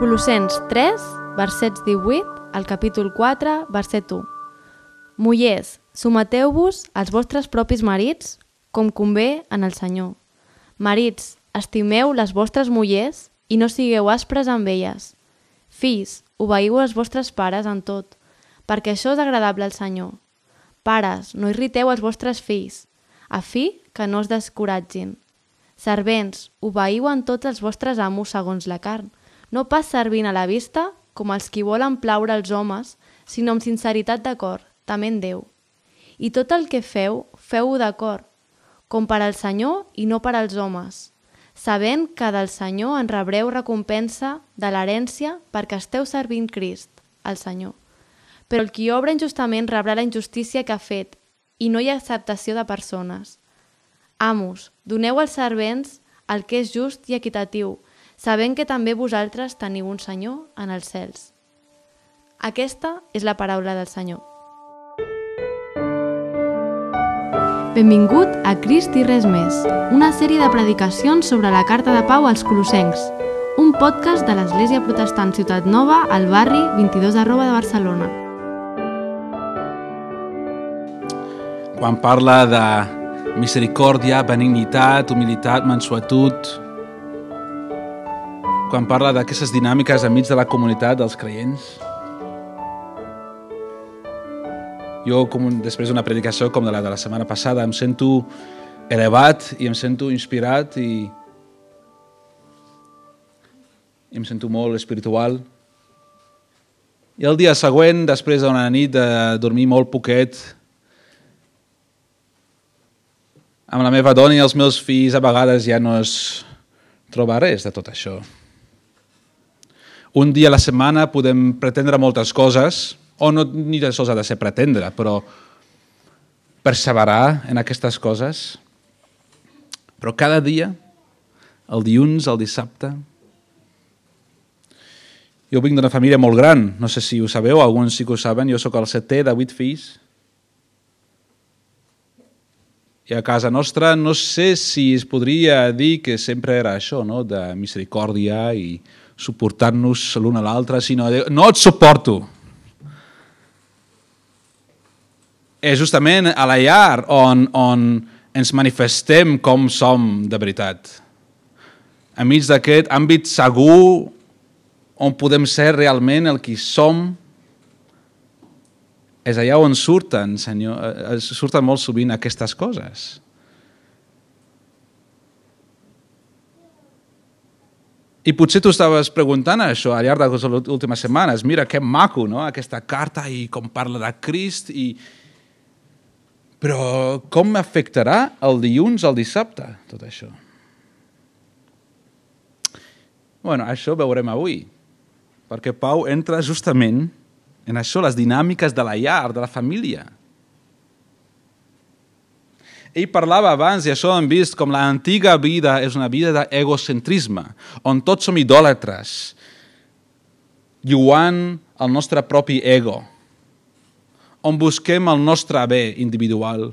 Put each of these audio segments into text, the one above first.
Colossens 3, versets 18 al capítol 4, verset 1. Mullers, someteu-vos als vostres propis marits com convé en el Senyor. Marits, estimeu les vostres mullers i no sigueu aspres amb elles. Fills, obeiu els vostres pares en tot, perquè això és agradable al Senyor. Pares, no irriteu els vostres fills, a fi que no es descoratgin. Servents, obeiu en tots els vostres amos segons la carn, no pas servint a la vista com els qui volen plaure els homes, sinó amb sinceritat de cor, tement Déu. I tot el que feu, feu-ho d'acord, com per al Senyor i no per als homes, sabent que del Senyor en rebreu recompensa de l'herència perquè esteu servint Crist, el Senyor. Però el qui obra injustament rebrà la injustícia que ha fet, i no hi ha acceptació de persones. Amos, doneu als servents el que és just i equitatiu, sabent que també vosaltres teniu un Senyor en els cels. Aquesta és la paraula del Senyor. Benvingut a Crist i res més, una sèrie de predicacions sobre la Carta de Pau als Colossencs, un podcast de l'Església Protestant Ciutat Nova al barri 22 arroba de Barcelona. Quan parla de misericòrdia, benignitat, humilitat, mansuetud, quan parla d'aquestes dinàmiques enmig de la comunitat dels creients, jo, com després d'una predicació com de la de la setmana passada, em sento elevat i em sento inspirat i, i em sento molt espiritual. I el dia següent, després d'una nit de dormir molt poquet, amb la meva dona i els meus fills a vegades ja no es troba res de tot això. Un dia a la setmana podem pretendre moltes coses, o no ni tan sols ha de ser pretendre, però perseverar en aquestes coses. Però cada dia, el dilluns, el dissabte... Jo vinc d'una família molt gran, no sé si ho sabeu, alguns sí que ho saben, jo sóc el setè de vuit fills. I a casa nostra no sé si es podria dir que sempre era això, no? de misericòrdia i suportar-nos l'un a l'altre, sinó de no et suporto, és justament a la llar on, on ens manifestem com som de veritat. Enmig d'aquest àmbit segur on podem ser realment el que som, és allà on surten, senyor, eh, surten molt sovint aquestes coses. I potser tu estaves preguntant això al llarg de les últimes setmanes. Mira, que maco, no?, aquesta carta i com parla de Crist i, però com m'afectarà el dilluns al dissabte, tot això? bueno, això veurem avui, perquè Pau entra justament en això, les dinàmiques de la llar, de la família. Ell parlava abans, i això hem vist, com l'antiga vida és una vida d'egocentrisme, on tots som idòlatres, lluant el nostre propi ego, on busquem el nostre bé individual.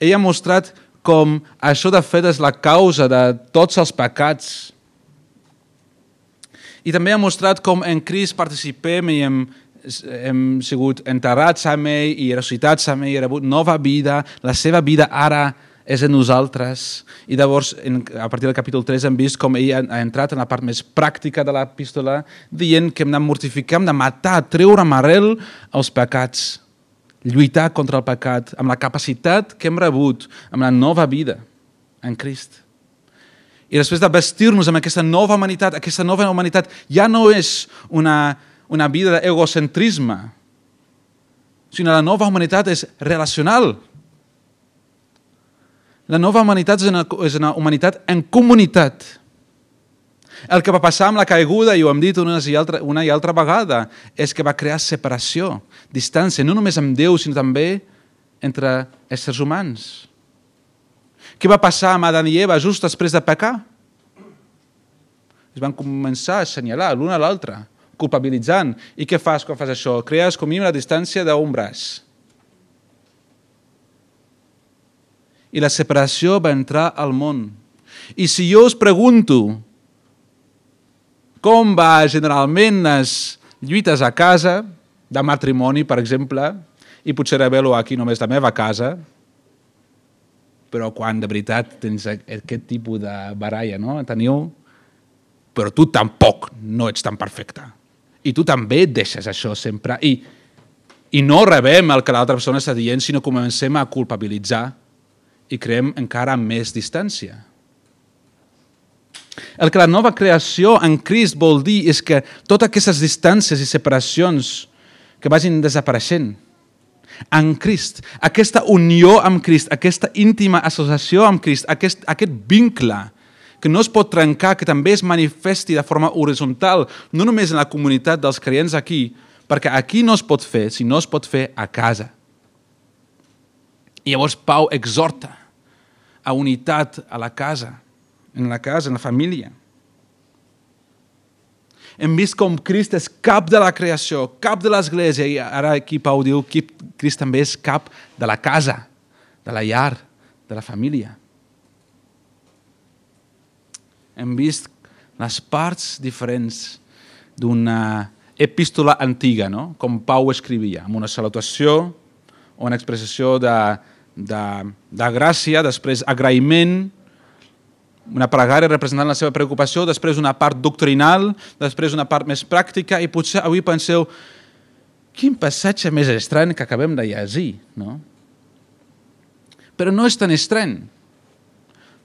Ell ha mostrat com això de fet és la causa de tots els pecats. I també ha mostrat com en Crist participem i hem, hem sigut enterrats amb ell i ressuscitats amb ell, i rebut nova vida, la seva vida ara és en nosaltres. I llavors, en, a partir del capítol 3, hem vist com ell ha, ha entrat en la part més pràctica de l'epístola, dient que hem de mortificar, hem de matar, treure amb arrel els pecats, lluitar contra el pecat, amb la capacitat que hem rebut, amb la nova vida en Crist. I després de vestir-nos amb aquesta nova humanitat, aquesta nova humanitat ja no és una, una vida d'egocentrisme, sinó la nova humanitat és relacional, la nova humanitat és una, és una humanitat en comunitat. El que va passar amb la caiguda, i ho hem dit una i, altra, una i altra vegada, és que va crear separació, distància, no només amb Déu, sinó també entre éssers humans. Què va passar amb Adán i Eva just després de pecar? Es van començar a assenyalar l'un a l'altre, culpabilitzant. I què fas quan fas això? Crees com mínim la distància d'un braç. i la separació va entrar al món. I si jo us pregunto com va generalment les lluites a casa, de matrimoni, per exemple, i potser revelo aquí només la meva casa, però quan de veritat tens aquest tipus de baralla, no? Teniu... Però tu tampoc no ets tan perfecte. I tu també et deixes això sempre. I, i no rebem el que l'altra persona està dient, sinó comencem a culpabilitzar i creem encara més distància. El que la nova creació en Crist vol dir és que totes aquestes distàncies i separacions que vagin desapareixent en Crist, aquesta unió amb Crist, aquesta íntima associació amb Crist, aquest, aquest vincle que no es pot trencar, que també es manifesti de forma horitzontal, no només en la comunitat dels creients aquí, perquè aquí no es pot fer, si no es pot fer a casa. I llavors Pau exhorta a unitat a la casa, en la casa, en la família. Hem vist com Crist és cap de la creació, cap de l'església, i ara aquí Pau diu que Crist també és cap de la casa, de la llar, de la família. Hem vist les parts diferents d'una epístola antiga, no? com Pau escrivia, amb una salutació una expressió de, de, de gràcia, després agraïment, una pregària representant la seva preocupació, després una part doctrinal, després una part més pràctica, i potser avui penseu quin passatge més estrany que acabem de llegir, no? Però no és tan estrany.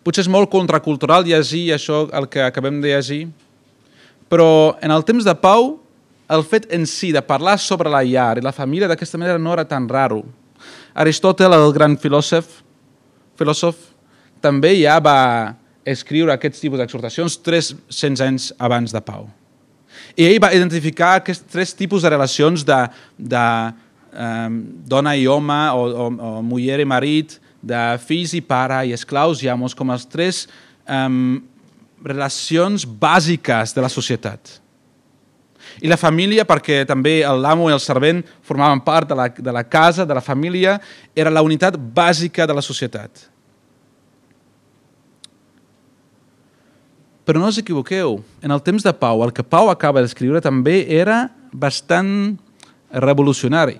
Potser és molt contracultural llegir això, el que acabem de llegir, però en el temps de Pau, el fet en si de parlar sobre la llar i la família d'aquesta manera no era tan raro. Aristòtel, el gran filòsof, filòsof també ja va escriure aquests tipus d'exhortacions 300 anys abans de Pau. I ell va identificar aquests tres tipus de relacions de, de um, dona i home, o, o, o muller i marit, de fills i pare i esclaus i amos, com els tres um, relacions bàsiques de la societat. I la família, perquè també l'amo i el servent formaven part de la, de la casa, de la família, era la unitat bàsica de la societat. Però no us equivoqueu, en el temps de Pau, el que Pau acaba d'escriure també era bastant revolucionari.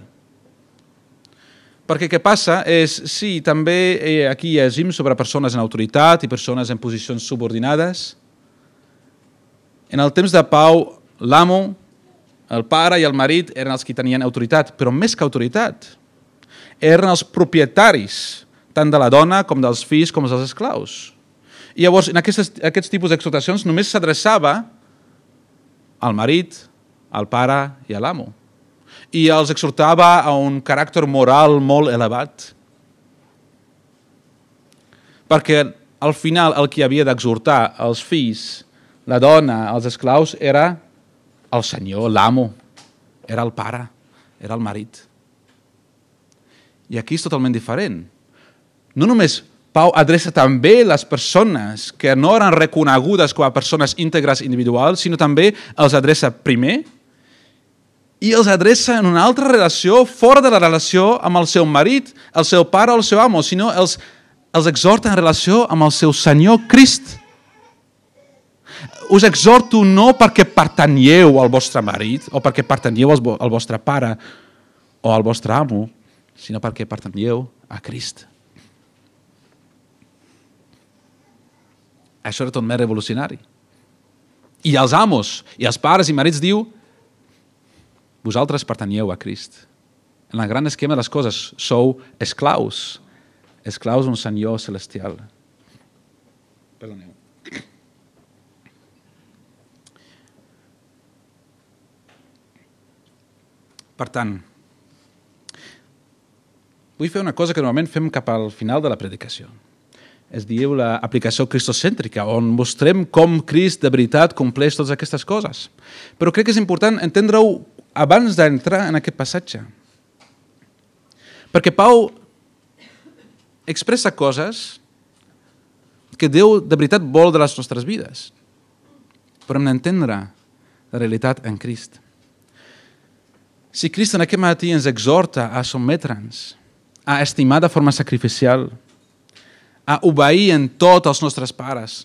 Perquè què passa és, sí, també eh, aquí llegim sobre persones en autoritat i persones en posicions subordinades. En el temps de Pau, l'amo, el pare i el marit eren els que tenien autoritat, però més que autoritat, eren els propietaris tant de la dona com dels fills com dels esclaus. I llavors, en aquestes, aquests tipus d'exhortacions només s'adreçava al marit, al pare i a l'amo. I els exhortava a un caràcter moral molt elevat. Perquè al final el que havia d'exhortar els fills, la dona, els esclaus, era el senyor, l'amo, era el pare, era el marit. I aquí és totalment diferent. No només Pau adreça també les persones que no eren reconegudes com a persones íntegres individuals, sinó també els adreça primer i els adreça en una altra relació fora de la relació amb el seu marit, el seu pare o el seu amo, sinó els, els exhorta en relació amb el seu Senyor Crist. Us exhorto no perquè pertanyeu al vostre marit o perquè pertanyeu al vostre pare o al vostre amo, sinó perquè pertanyeu a Crist. Això era tot més revolucionari. I els amos, i els pares i marits diu vosaltres pertanyeu a Crist. En el gran esquema de les coses, sou esclaus. Esclaus d'un senyor celestial. Perdoneu. Per tant, vull fer una cosa que normalment fem cap al final de la predicació es diu l'aplicació cristocèntrica, on mostrem com Crist de veritat compleix totes aquestes coses. Però crec que és important entendre-ho abans d'entrar en aquest passatge. Perquè Pau expressa coses que Déu de veritat vol de les nostres vides. Però hem d'entendre la realitat en Crist. Si Crist en aquest matí ens exhorta a sotmetre'ns, a estimar de forma sacrificial, a obeir en tot els nostres pares,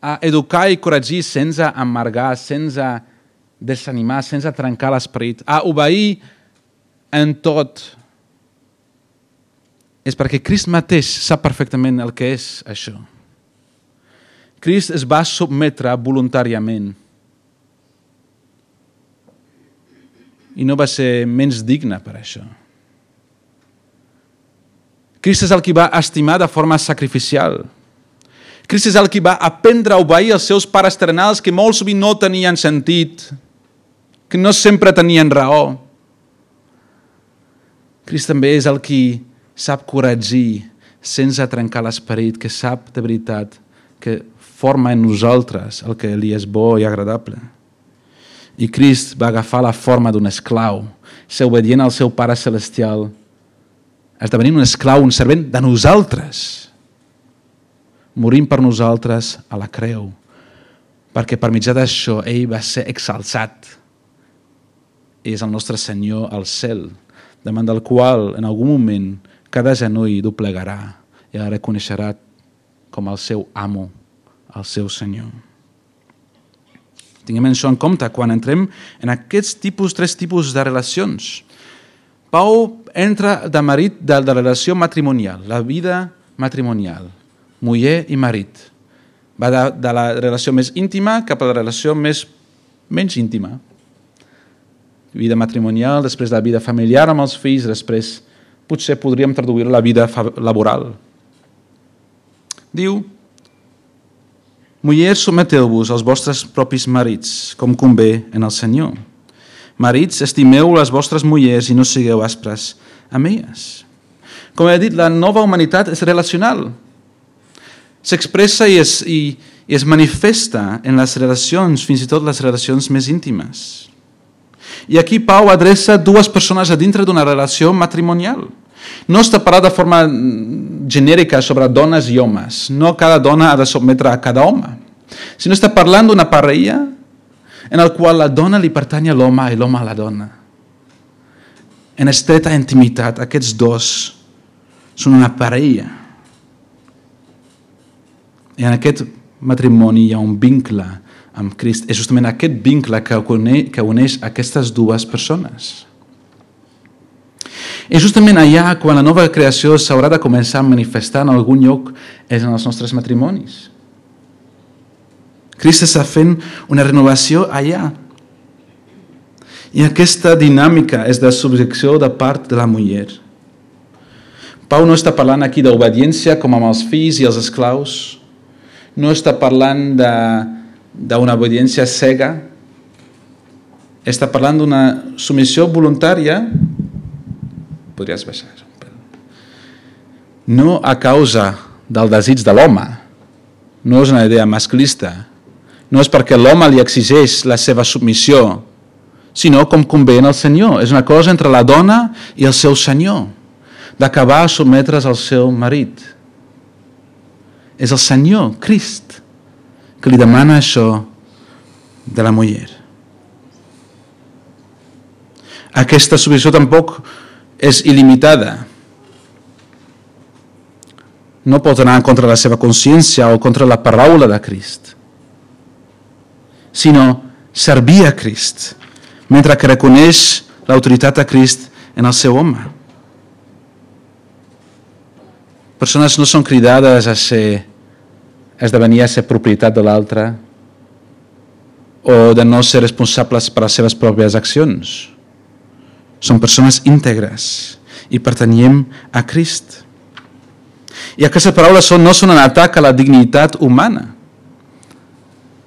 a educar i corregir sense amargar, sense desanimar, sense trencar l'esperit, a obeir en tot, és perquè Crist mateix sap perfectament el que és això. Crist es va submetre voluntàriament i no va ser menys digne per això. Crist és el qui va estimar de forma sacrificial. Crist és el qui va aprendre a obeir els seus pares terrenals que molt sovint no tenien sentit, que no sempre tenien raó. Crist també és el qui sap corregir sense trencar l'esperit, que sap de veritat que forma en nosaltres el que li és bo i agradable. I Crist va agafar la forma d'un esclau, ser obedient al seu Pare Celestial, esdevenint un esclau, un servent de nosaltres, morint per nosaltres a la creu, perquè per mitjà d'això ell va ser exalçat. És el nostre Senyor al cel, davant del qual en algun moment cada genoll doblegarà i el reconeixerà com el seu amo, el seu Senyor. Tinguem això en compte quan entrem en aquests tipus, tres tipus de relacions. Pau entra de marit de, de la relació matrimonial, la vida matrimonial, muller i marit. Va de, de la relació més íntima cap a la relació més menys íntima. Vida matrimonial, després de la vida familiar amb els fills, després potser podríem traduir la vida laboral. Diu, Mullers, someteu-vos als vostres propis marits, com convé en el Senyor. Marits, estimeu les vostres mullers i no sigueu aspres amb elles. Com he dit, la nova humanitat és relacional. S'expressa i, es, i, i es manifesta en les relacions, fins i tot les relacions més íntimes. I aquí Pau adreça dues persones a dintre d'una relació matrimonial. No està parlat de forma genèrica sobre dones i homes. No cada dona ha de sotmetre a cada home. Sinó està parlant d'una parella en el qual la dona li pertany a l'home i l'home a la dona. En estreta intimitat, aquests dos són una parella. I en aquest matrimoni hi ha un vincle amb Crist. És justament aquest vincle que uneix, que uneix aquestes dues persones. I justament allà, quan la nova creació s'haurà de començar a manifestar en algun lloc, és en els nostres matrimonis. Crist està fent una renovació allà. I aquesta dinàmica és de subjecció de part de la muller. Pau no està parlant aquí d'obediència com amb els fills i els esclaus. No està parlant d'una obediència cega. Està parlant d'una submissió voluntària podries baixar. No a causa del desig de l'home, no és una idea masclista, no és perquè l'home li exigeix la seva submissió, sinó com convé el Senyor. És una cosa entre la dona i el seu Senyor, d'acabar a sotmetre's al seu marit. És el Senyor, Crist, que li demana això de la muller. Aquesta submissió tampoc és il·limitada. No pot anar contra la seva consciència o contra la paraula de Crist, sinó servir a Crist, mentre que reconeix l'autoritat de Crist en el seu home. Persones no són cridades a ser a esdevenir a ser propietat de l'altre o de no ser responsables per les seves pròpies accions som persones íntegres i pertanyem a Crist. I aquestes paraules no són un atac a la dignitat humana.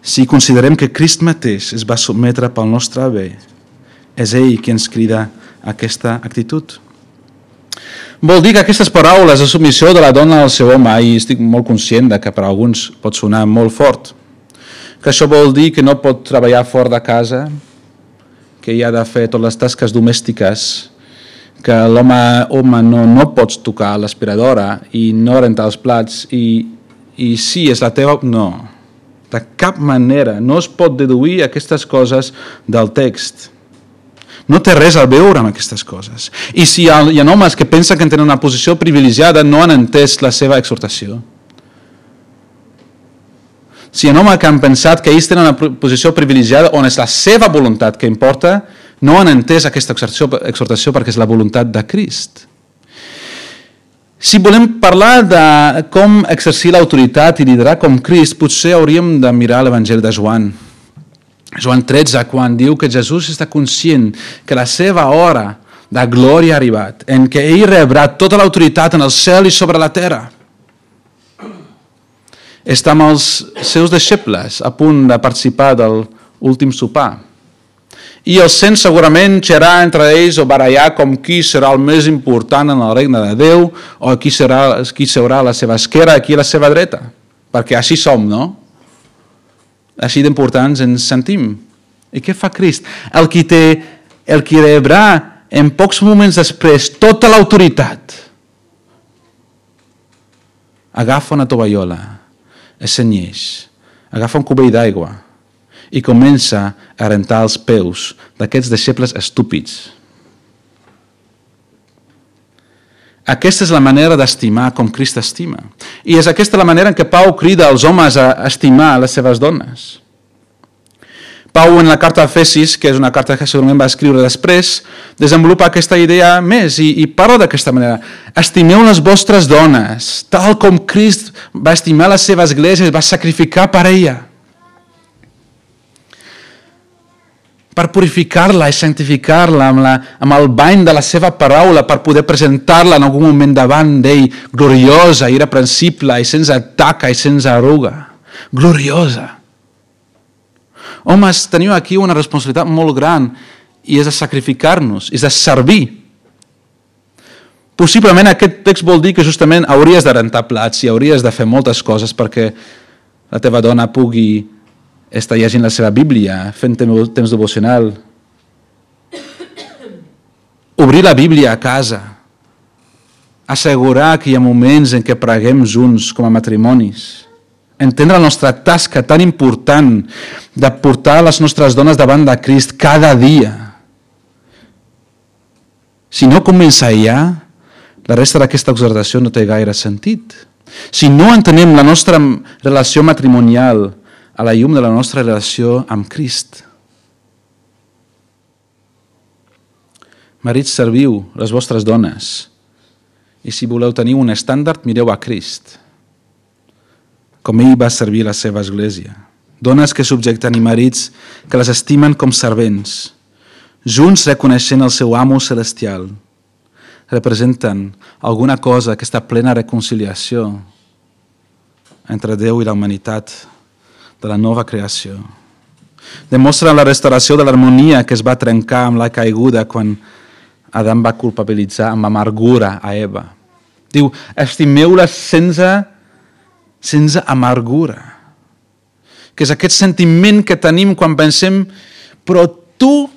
Si considerem que Crist mateix es va sotmetre pel nostre bé, és ell qui ens crida aquesta actitud. Vol dir que aquestes paraules de submissió de la dona al seu home, i estic molt conscient de que per alguns pot sonar molt fort, que això vol dir que no pot treballar fora de casa, que hi ha de fer totes les tasques domèstiques, que l'home home no, no pots tocar l'aspiradora i no rentar els plats i, i sí, és la teva... No, de cap manera. No es pot deduir aquestes coses del text. No té res a veure amb aquestes coses. I si hi ha, hi ha homes que pensen que tenen una posició privilegiada, no han entès la seva exhortació. si un home que han pensat que ells tenen una posició privilegiada on és la seva voluntat que importa, no han entès aquesta exhortació, exhortació perquè és la voluntat de Crist. Si volem parlar de com exercir l'autoritat i liderar com Crist, potser hauríem de mirar l'Evangeli de Joan. Joan 13, quan diu que Jesús està conscient que la seva hora de glòria ha arribat, en què ell rebrà tota l'autoritat en el cel i sobre la terra. Està amb els seus deixebles a punt de participar del últim sopar. I el sent segurament xerrar entre ells o barallar com qui serà el més important en el regne de Déu o qui serà, qui seurà a la seva esquerra qui a la seva dreta. Perquè així som, no? Així d'importants ens sentim. I què fa Crist? El qui té, el qui rebrà en pocs moments després tota l'autoritat, agafa una tovallola, es senyeix, agafa un cubell d'aigua i comença a rentar els peus d'aquests deixebles estúpids. Aquesta és la manera d'estimar com Crist estima. I és aquesta la manera en què Pau crida els homes a estimar les seves dones. Pau, en la carta a Efesis, que és una carta que segurament va escriure després, desenvolupa aquesta idea més i, i parla d'aquesta manera. Estimeu les vostres dones, tal com Crist va estimar la seva església i va sacrificar per ella. Per purificar-la i santificar-la amb, la, amb el bany de la seva paraula, per poder presentar-la en algun moment davant d'ell, gloriosa, irreprensible i sense taca i sense arruga. Gloriosa. Homes, teniu aquí una responsabilitat molt gran i és de sacrificar-nos, és de servir. Possiblement aquest text vol dir que justament hauries de rentar plats i hauries de fer moltes coses perquè la teva dona pugui estar llegint la seva Bíblia, fent temps devocional. Obrir la Bíblia a casa. Assegurar que hi ha moments en què preguem junts com a matrimonis entendre la nostra tasca tan important de portar les nostres dones davant de Crist cada dia. Si no comença ja, la resta d'aquesta exhortació no té gaire sentit. Si no entenem la nostra relació matrimonial a la llum de la nostra relació amb Crist. Marits, serviu les vostres dones. I si voleu tenir un estàndard, mireu a Crist com ell va servir la seva església. Dones que subjecten i marits que les estimen com servents, junts reconeixent el seu amo celestial, representen alguna cosa, aquesta plena reconciliació entre Déu i la humanitat de la nova creació. Demostren la restauració de l'harmonia que es va trencar amb la caiguda quan Adam va culpabilitzar amb amargura a Eva. Diu, estimeu-la sense sense amargura. Que és aquest sentiment que tenim quan pensem però tu,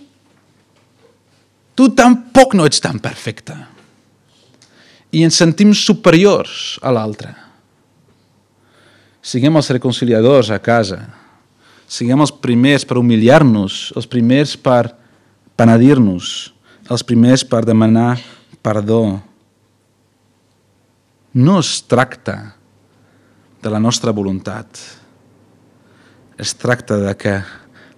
tu tampoc no ets tan perfecte. I ens sentim superiors a l'altre. Siguem els reconciliadors a casa. Siguem els primers per humiliar-nos, els primers per penedir-nos, els primers per demanar perdó. No es tracta de la nostra voluntat. Es tracta de que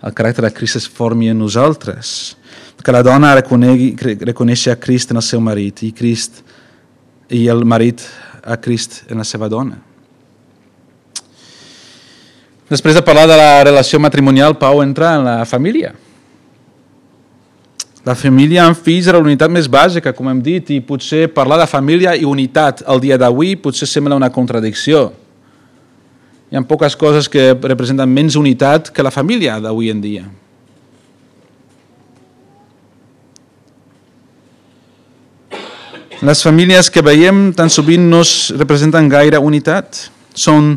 el caràcter de Crist es formi en nosaltres, que la dona reconegui, reconeixi a Crist en el seu marit i Crist i el marit a Crist en la seva dona. Després de parlar de la relació matrimonial, Pau entra en la família. La família amb fills era la unitat més bàsica, com hem dit, i potser parlar de família i unitat el dia d'avui potser sembla una contradicció hi ha poques coses que representen menys unitat que la família d'avui en dia. Les famílies que veiem tan sovint no representen gaire unitat. Són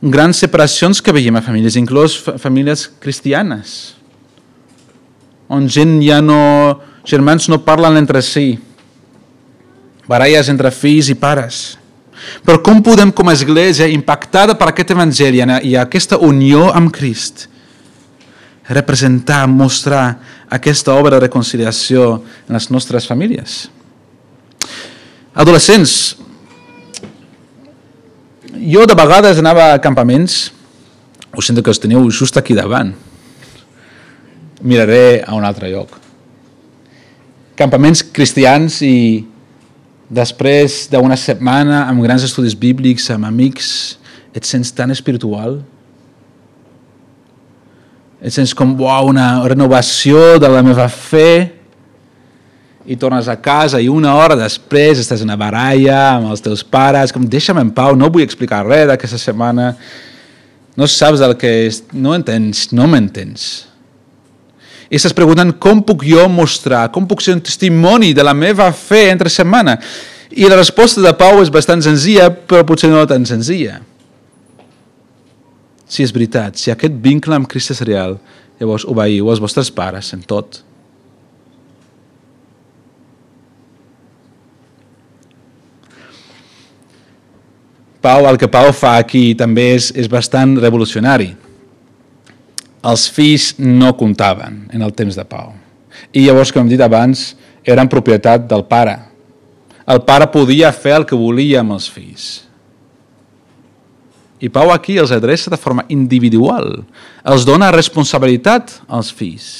grans separacions que veiem a famílies, inclús famílies cristianes, on gent ja no... germans no parlen entre si, baralles entre fills i pares. Però com podem, com a església, impactada per aquest evangeli i aquesta unió amb Crist, representar, mostrar aquesta obra de reconciliació en les nostres famílies? Adolescents, jo de vegades anava a campaments Ho sento que els teniu just aquí davant. Miraré a un altre lloc. Campaments cristians i després d'una setmana amb grans estudis bíblics, amb amics, et sents tan espiritual? Et sents com uau, una renovació de la meva fe i tornes a casa i una hora després estàs en una baralla amb els teus pares, com deixa'm en pau, no vull explicar res d'aquesta setmana, no saps el que és, no entens, no m'entens. I estàs preguntant com puc jo mostrar, com puc ser un testimoni de la meva fe entre setmana. I la resposta de Pau és bastant senzilla, però potser no tan senzilla. Si és veritat, si aquest vincle amb Crist és real, llavors obeiu els vostres pares en tot. Pau, el que Pau fa aquí també és, és bastant revolucionari. Els fills no comptaven en el temps de Pau. I llavors, com hem dit abans, eren propietat del pare. El pare podia fer el que volia amb els fills. I Pau aquí els adreça de forma individual. Els dona responsabilitat als fills.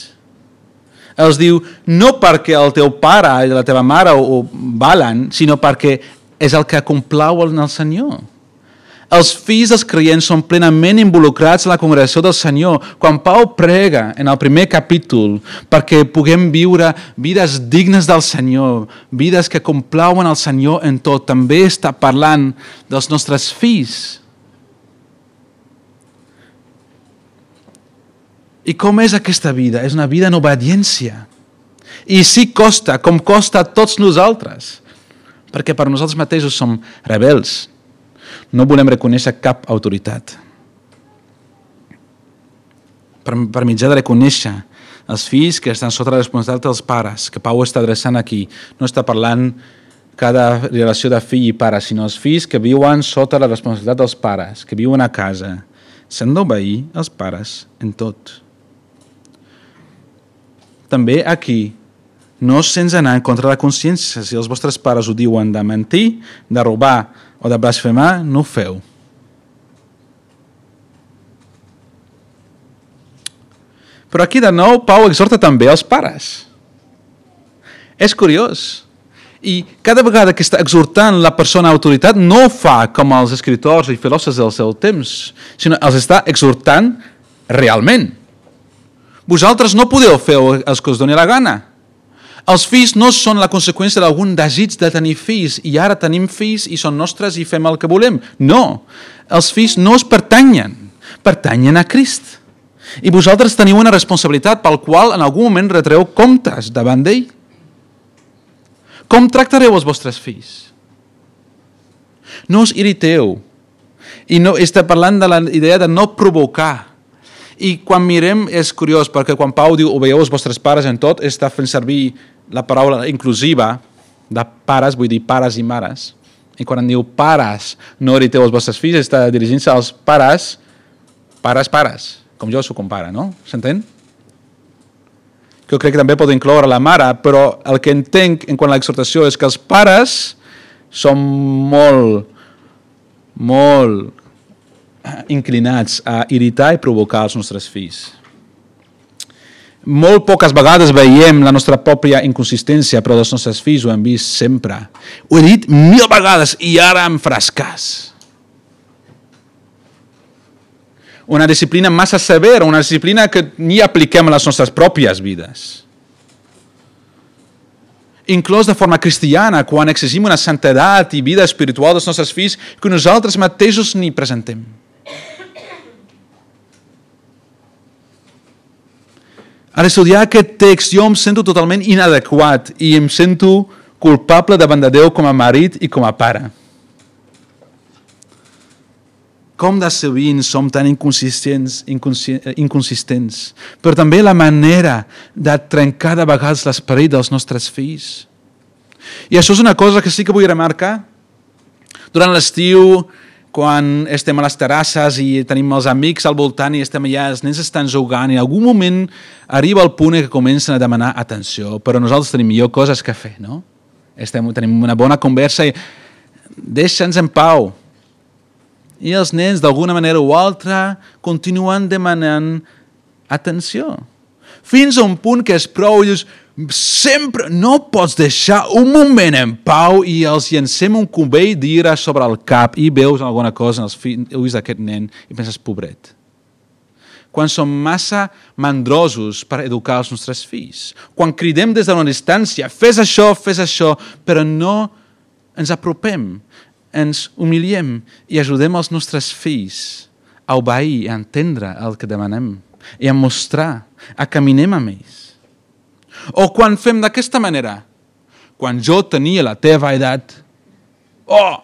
Els diu, no perquè el teu pare i la teva mare ho valen, sinó perquè és el que complau en el Senyor. Els fills dels creients són plenament involucrats en la congregació del Senyor. Quan Pau prega en el primer capítol perquè puguem viure vides dignes del Senyor, vides que complauen el Senyor en tot, també està parlant dels nostres fills. I com és aquesta vida? És una vida en obediència. I sí costa, com costa a tots nosaltres, perquè per nosaltres mateixos som rebels, no volem reconèixer cap autoritat. Per, per mitjà de reconèixer els fills que estan sota la responsabilitat dels pares, que Pau està adreçant aquí, no està parlant cada relació de fill i pare, sinó els fills que viuen sota la responsabilitat dels pares, que viuen a casa. S'han d'obeir els pares en tot. També aquí, no sense anar en contra de la consciència. Si els vostres pares ho diuen de mentir, de robar o de blasfemar, no ho feu. Però aquí de nou Pau exhorta també els pares. És curiós. I cada vegada que està exhortant la persona a autoritat no ho fa com els escriptors i filòsofs del seu temps, sinó els està exhortant realment. Vosaltres no podeu fer els que us doni la gana. Els fills no són la conseqüència d'algun desig de tenir fills i ara tenim fills i són nostres i fem el que volem. No, els fills no es pertanyen, pertanyen a Crist. I vosaltres teniu una responsabilitat pel qual en algun moment retreu comptes davant d'ell. Com tractareu els vostres fills? No us irriteu. I no, està parlant de la idea de no provocar. I quan mirem és curiós, perquè quan Pau diu obeieu els vostres pares en tot, està fent servir la paraula inclusiva de pares, vull dir pares i mares. I quan diu pares, no irriteu els vostres fills, està dirigint-se als pares, pares, pares, com jo sóc un pare, no? S'entén? Jo crec que també pot incloure la mare, però el que entenc en quant a l'exhortació és que els pares són molt, molt inclinats a irritar i provocar els nostres fills. Molt poques vegades veiem la nostra pròpia inconsistència, però dels nostres fills ho hem vist sempre. Ho he dit mil vegades i ara em faràs cas. Una disciplina massa severa, una disciplina que ni apliquem a les nostres pròpies vides. Inclòs de forma cristiana, quan exigim una santedat i vida espiritual dels nostres fills que nosaltres mateixos ni presentem. Al estudiar aquest text jo em sento totalment inadequat i em sento culpable davant de Déu com a marit i com a pare. Com de sovint som tan inconsistents, inconsistents, però també la manera de trencar de vegades l'esperit dels nostres fills. I això és una cosa que sí que vull remarcar. Durant l'estiu, quan estem a les terrasses i tenim els amics al voltant i estem allà, els nens estan jugant i en algun moment arriba el punt que comencen a demanar atenció, però nosaltres tenim millor coses que fer, no? Estem, tenim una bona conversa i deixa'ns en pau. I els nens, d'alguna manera o altra, continuen demanant atenció. Fins a un punt que és prou, i dius, sempre no pots deixar un moment en pau i els llancem un cubell d'ira sobre el cap i veus alguna cosa en els ulls d'aquest nen i penses, pobret. Quan som massa mandrosos per educar els nostres fills. Quan cridem des de una distància, fes això, fes això, però no ens apropem, ens humiliem i ajudem els nostres fills a obeir, a entendre el que demanem i a mostrar, a caminem amb ells. O quan fem d'aquesta manera, quan jo tenia la teva edat, oh,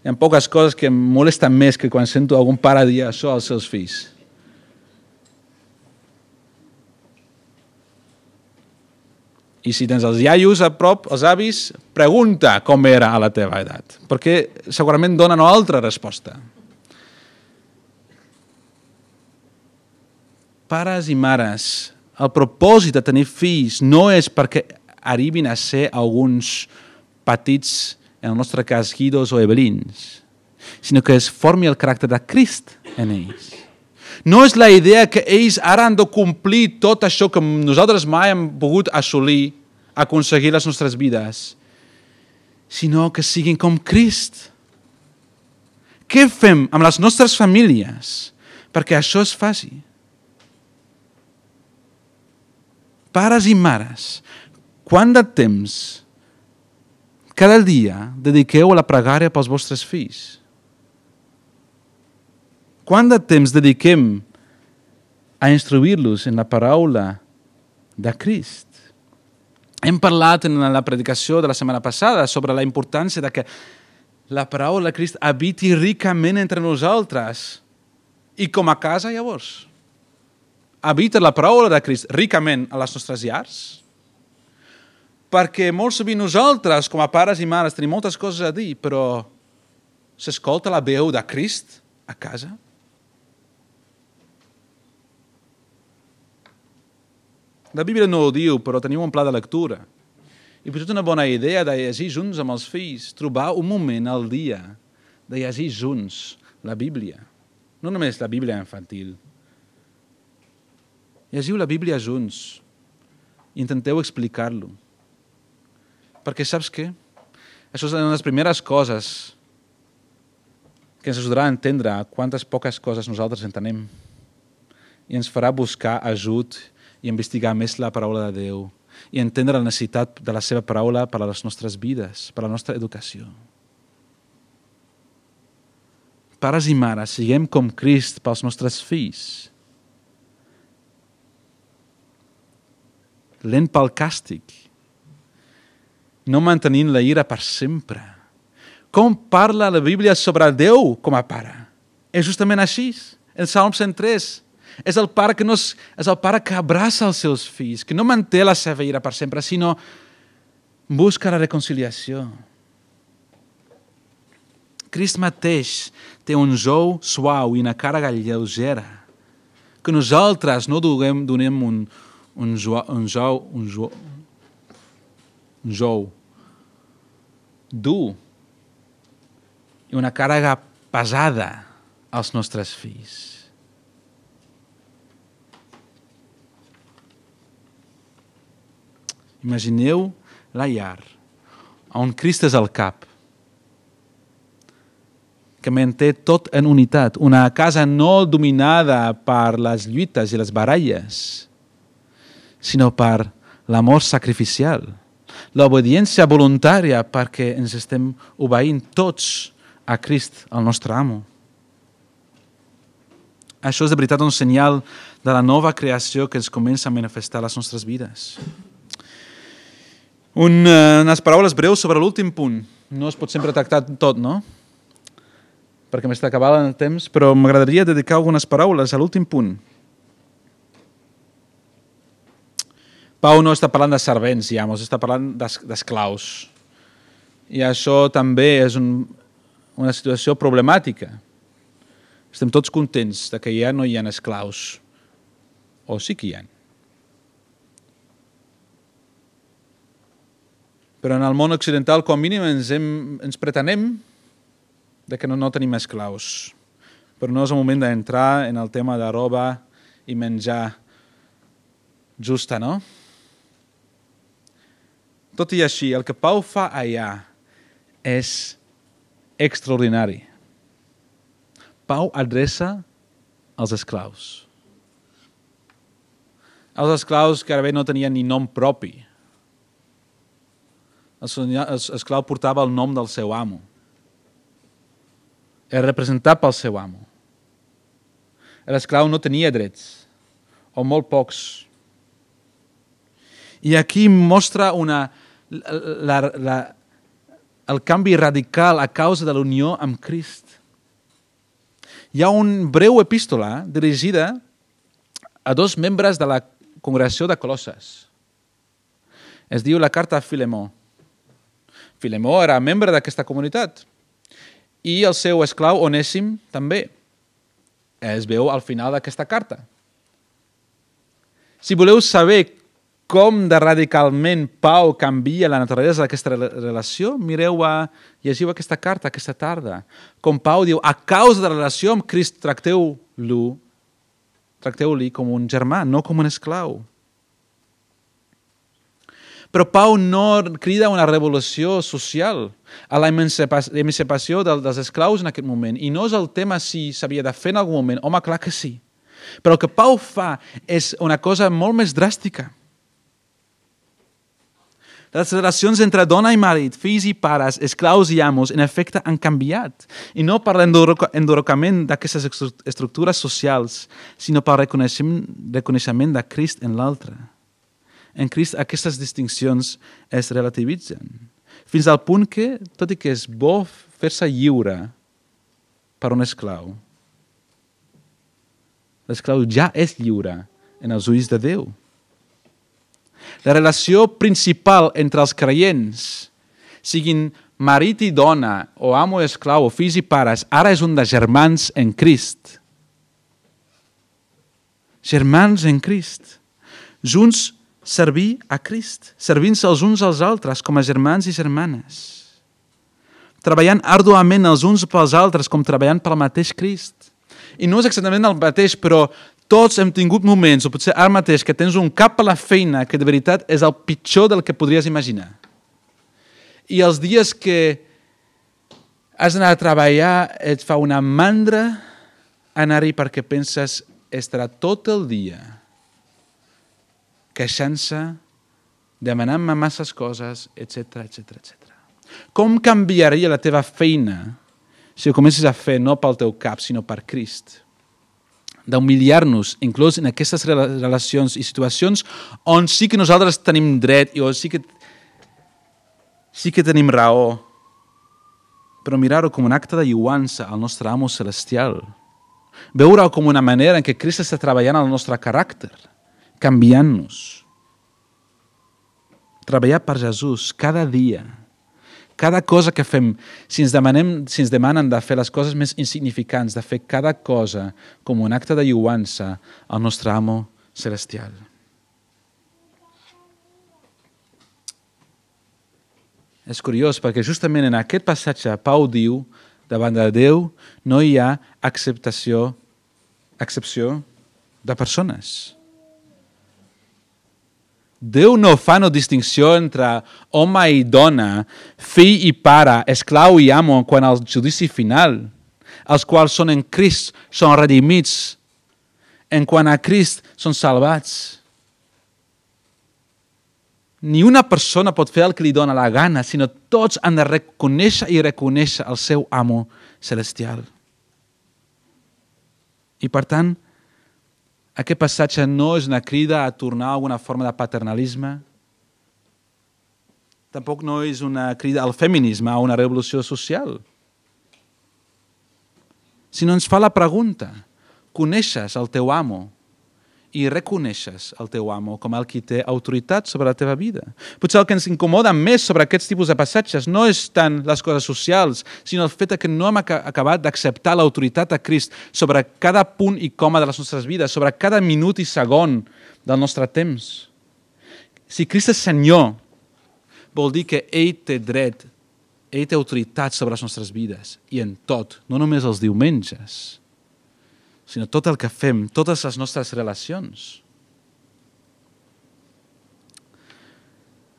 hi ha poques coses que em molesten més que quan sento algun pare dir això als seus fills. I si tens els iaios a prop, els avis, pregunta com era a la teva edat, perquè segurament donen una altra resposta. Pares i mares, el propòsit de tenir fills no és perquè arribin a ser alguns petits, en el nostre cas, guidos o ebelins, sinó que es formi el caràcter de Crist en ells. No és la idea que ells ara han de complir tot això que nosaltres mai hem pogut assolir, aconseguir les nostres vides, sinó que siguin com Crist. Què fem amb les nostres famílies perquè això es faci? Pares i mares, quant de temps cada dia dediqueu a la pregària pels vostres fills? Quant de temps dediquem a instruir-los en la paraula de Crist? Hem parlat en la predicació de la setmana passada sobre la importància de que la paraula de Crist habiti ricament entre nosaltres. I com a casa, llavors? Habita la paraula de Crist ricament a les nostres llars? Perquè molt sovint nosaltres, com a pares i mares, tenim moltes coses a dir, però s'escolta la veu de Crist a casa? La Bíblia no ho diu, però teniu un pla de lectura. I potser una bona idea de llegir junts amb els fills, trobar un moment al dia de llegir junts la Bíblia. No només la Bíblia infantil. Llegiu la Bíblia junts intenteu explicar-lo. Perquè saps què? Això és una de les primeres coses que ens ajudarà a entendre quantes poques coses nosaltres entenem i ens farà buscar ajut i investigar més la paraula de Déu i entendre la necessitat de la seva paraula per a les nostres vides, per a la nostra educació. Pares i mares, siguem com Crist pels nostres fills. Lent pel càstig. No mantenint la ira per sempre. Com parla la Bíblia sobre Déu com a pare? És justament així. El Salm 103 és el pare que no és, és el pare que abraça els seus fills, que no manté la seva ira per sempre, sinó busca la reconciliació. Crist mateix té un jou suau i una càrrega lleugera, que nosaltres no donem, donem un, un, jou, un jou, un jou, un jou. Dur. I una càrrega pesada als nostres fills. Imagineu la llar, on Crist és el cap, que manté tot en unitat, una casa no dominada per les lluites i les baralles, sinó per l'amor sacrificial, l'obediència voluntària perquè ens estem obeint tots a Crist, el nostre amo. Això és de veritat un senyal de la nova creació que ens comença a manifestar les nostres vides. Un, uh, unes paraules breus sobre l'últim punt. No es pot sempre tractar tot, no? Perquè m'està acabant el temps, però m'agradaria dedicar algunes paraules a l'últim punt. Pau no està parlant de servents, ja, mos està parlant d'esclaus. I això també és un, una situació problemàtica. Estem tots contents de que ja no hi ha esclaus. O sí que hi ha. Però en el món occidental, com mínim, ens, hem, ens pretenem de que no, no tenim esclaus. Però no és el moment d'entrar en el tema de roba i menjar justa, no? Tot i així, el que Pau fa allà és extraordinari. Pau adreça als esclaus. Els esclaus que ara no tenien ni nom propi. L'esclau portava el nom del seu amo. Era representat pel seu amo. L'esclau no tenia drets, o molt pocs. I aquí mostra una, la, la, el canvi radical a causa de la unió amb Crist. Hi ha un breu epístola dirigida a dos membres de la congregació de Colosses. Es diu la carta a Filemó. Filemó era membre d'aquesta comunitat i el seu esclau Onèsim també. Es veu al final d'aquesta carta. Si voleu saber com de radicalment Pau canvia la naturalesa d'aquesta relació, mireu a, llegiu aquesta carta aquesta tarda. Com Pau diu, a causa de la relació amb Crist, tracteu-lo, tracteu-li com un germà, no com un esclau. Però Pau no crida una revolució social a la emancipació dels esclaus en aquest moment. I no és el tema si s'havia de fer en algun moment. Home, clar que sí. Però el que Pau fa és una cosa molt més dràstica les relacions entre dona i marit, fills i pares, esclaus i amos, en efecte, han canviat. I no per l'endorocament d'aquestes estructures socials, sinó pel reconeixement, reconeixement de Crist en l'altre. En Crist aquestes distincions es relativitzen, fins al punt que, tot i que és bo fer-se lliure per un esclau, l'esclau ja és lliure en els ulls de Déu. La relació principal entre els creients, siguin marit i dona, o amo i esclau, o fills i pares, ara és un de germans en Crist. Germans en Crist. Junts servir a Crist, servint-se els uns als altres com a germans i germanes. Treballant arduament els uns pels altres com treballant pel mateix Crist. I no és exactament el mateix, però tots hem tingut moments, o potser ara mateix, que tens un cap a la feina que de veritat és el pitjor del que podries imaginar. I els dies que has d'anar a treballar et fa una mandra anar-hi perquè penses estarà tot el dia queixant-se, demanant-me masses coses, etc etc etc. Com canviaria la teva feina si ho comences a fer no pel teu cap, sinó per Crist? D'humiliar-nos, inclús en aquestes relacions i situacions on sí que nosaltres tenim dret i on sí que, sí que tenim raó, però mirar-ho com un acte de lluança al nostre amo celestial. Veure-ho com una manera en què Crist està treballant al nostre caràcter, canviant-nos. Treballar per Jesús cada dia cada cosa que fem, si ens, demanem, si ens demanen de fer les coses més insignificants, de fer cada cosa com un acte de lluança al nostre amo celestial. És curiós perquè justament en aquest passatge Pau diu davant de Déu no hi ha acceptació, excepció de persones. Déu no fa no distinció entre home i dona, fill i pare, esclau i amo, quan al judici final, els quals són en Crist, són redimits, en quant a Crist són salvats. Ni una persona pot fer el que li dona la gana, sinó tots han de reconèixer i reconèixer el seu amo celestial. I per tant, aquest passatge no és una crida a tornar a alguna forma de paternalisme, tampoc no és una crida al feminisme, a una revolució social, sinó ens fa la pregunta, coneixes el teu amo? I reconeixes el teu amo com el qui té autoritat sobre la teva vida. Potser el que ens incomoda més sobre aquests tipus de passatges no és tant les coses socials, sinó el fet que no hem acabat d'acceptar l'autoritat de Crist sobre cada punt i coma de les nostres vides, sobre cada minut i segon del nostre temps. Si Crist és Senyor, vol dir que ell té dret ell té autoritat sobre les nostres vides i en tot, no només els diumenges, sinó tot el que fem, totes les nostres relacions.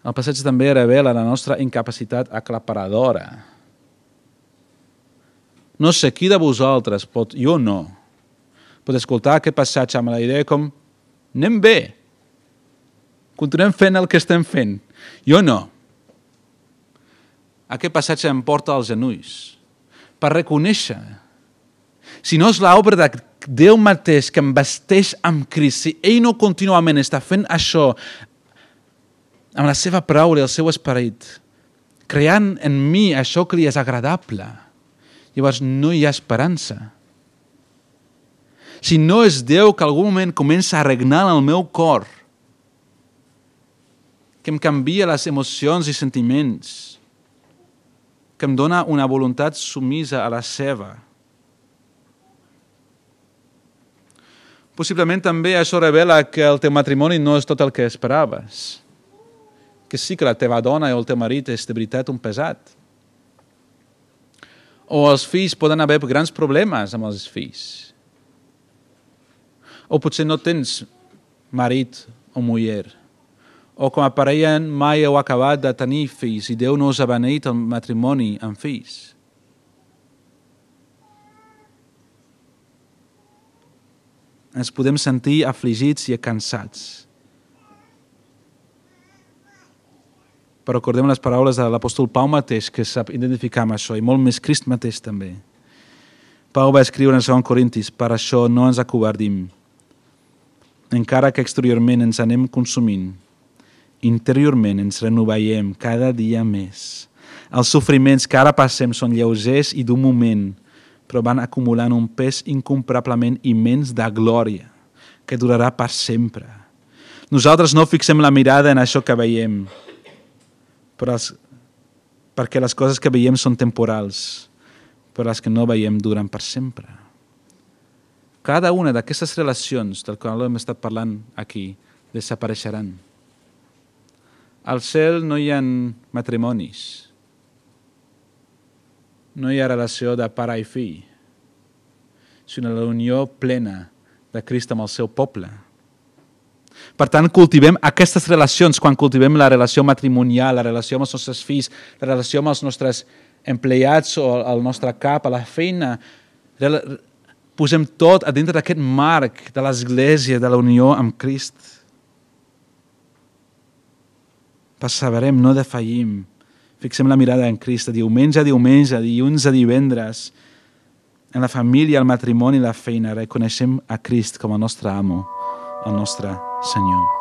El passeig també revela la nostra incapacitat aclaparadora. No sé qui de vosaltres pot, jo no, pot escoltar aquest passatge amb la idea com anem bé, continuem fent el que estem fent. Jo no. Aquest passatge em porta als genolls per reconèixer si no és l'obra de Déu mateix que em vesteix amb Crist, si ell no contínuament està fent això amb la seva paraula i el seu esperit, creant en mi això que li és agradable, llavors no hi ha esperança. Si no és Déu que algun moment comença a regnar en el meu cor, que em canvia les emocions i sentiments, que em dona una voluntat sumisa a la seva, Possiblement també això revela que el teu matrimoni no és tot el que esperaves. Que sí que la teva dona o el teu marit és de veritat un pesat. O els fills poden haver grans problemes amb els fills. O potser no tens marit o muller. O com a parella mai heu acabat de tenir fills i Déu no us ha beneït el matrimoni amb fills. Ens podem sentir afligits i cansats. Però recordem les paraules de l'apòstol Pau mateix, que sap identificar amb això, i molt més Crist mateix també. Pau va escriure en 2 Corintis, per això no ens acobardim. Encara que exteriorment ens anem consumint, interiorment ens renovem cada dia més. Els sofriments que ara passem són lleugers i d'un moment, però van acumulant un pes incomparablement immens de glòria, que durarà per sempre. Nosaltres no fixem la mirada en això que veiem, però els, perquè les coses que veiem són temporals, però les que no veiem duren per sempre. Cada una d'aquestes relacions del qual hem estat parlant aquí desapareixeran. Al cel no hi ha matrimonis, no hi ha relació de pare i fill, sinó la unió plena de Crist amb el seu poble. Per tant, cultivem aquestes relacions quan cultivem la relació matrimonial, la relació amb els nostres fills, la relació amb els nostres empleats o el nostre cap, a la feina. Posem tot a dintre d'aquest marc de l'Església, de la unió amb Crist. Perseverem, no defallim. Fixem la mirada en Crist, diumenge a diumenge, dilluns a divendres. En la família, el matrimoni la feina reconeixem a Crist com el nostre amo, el nostre Senyor.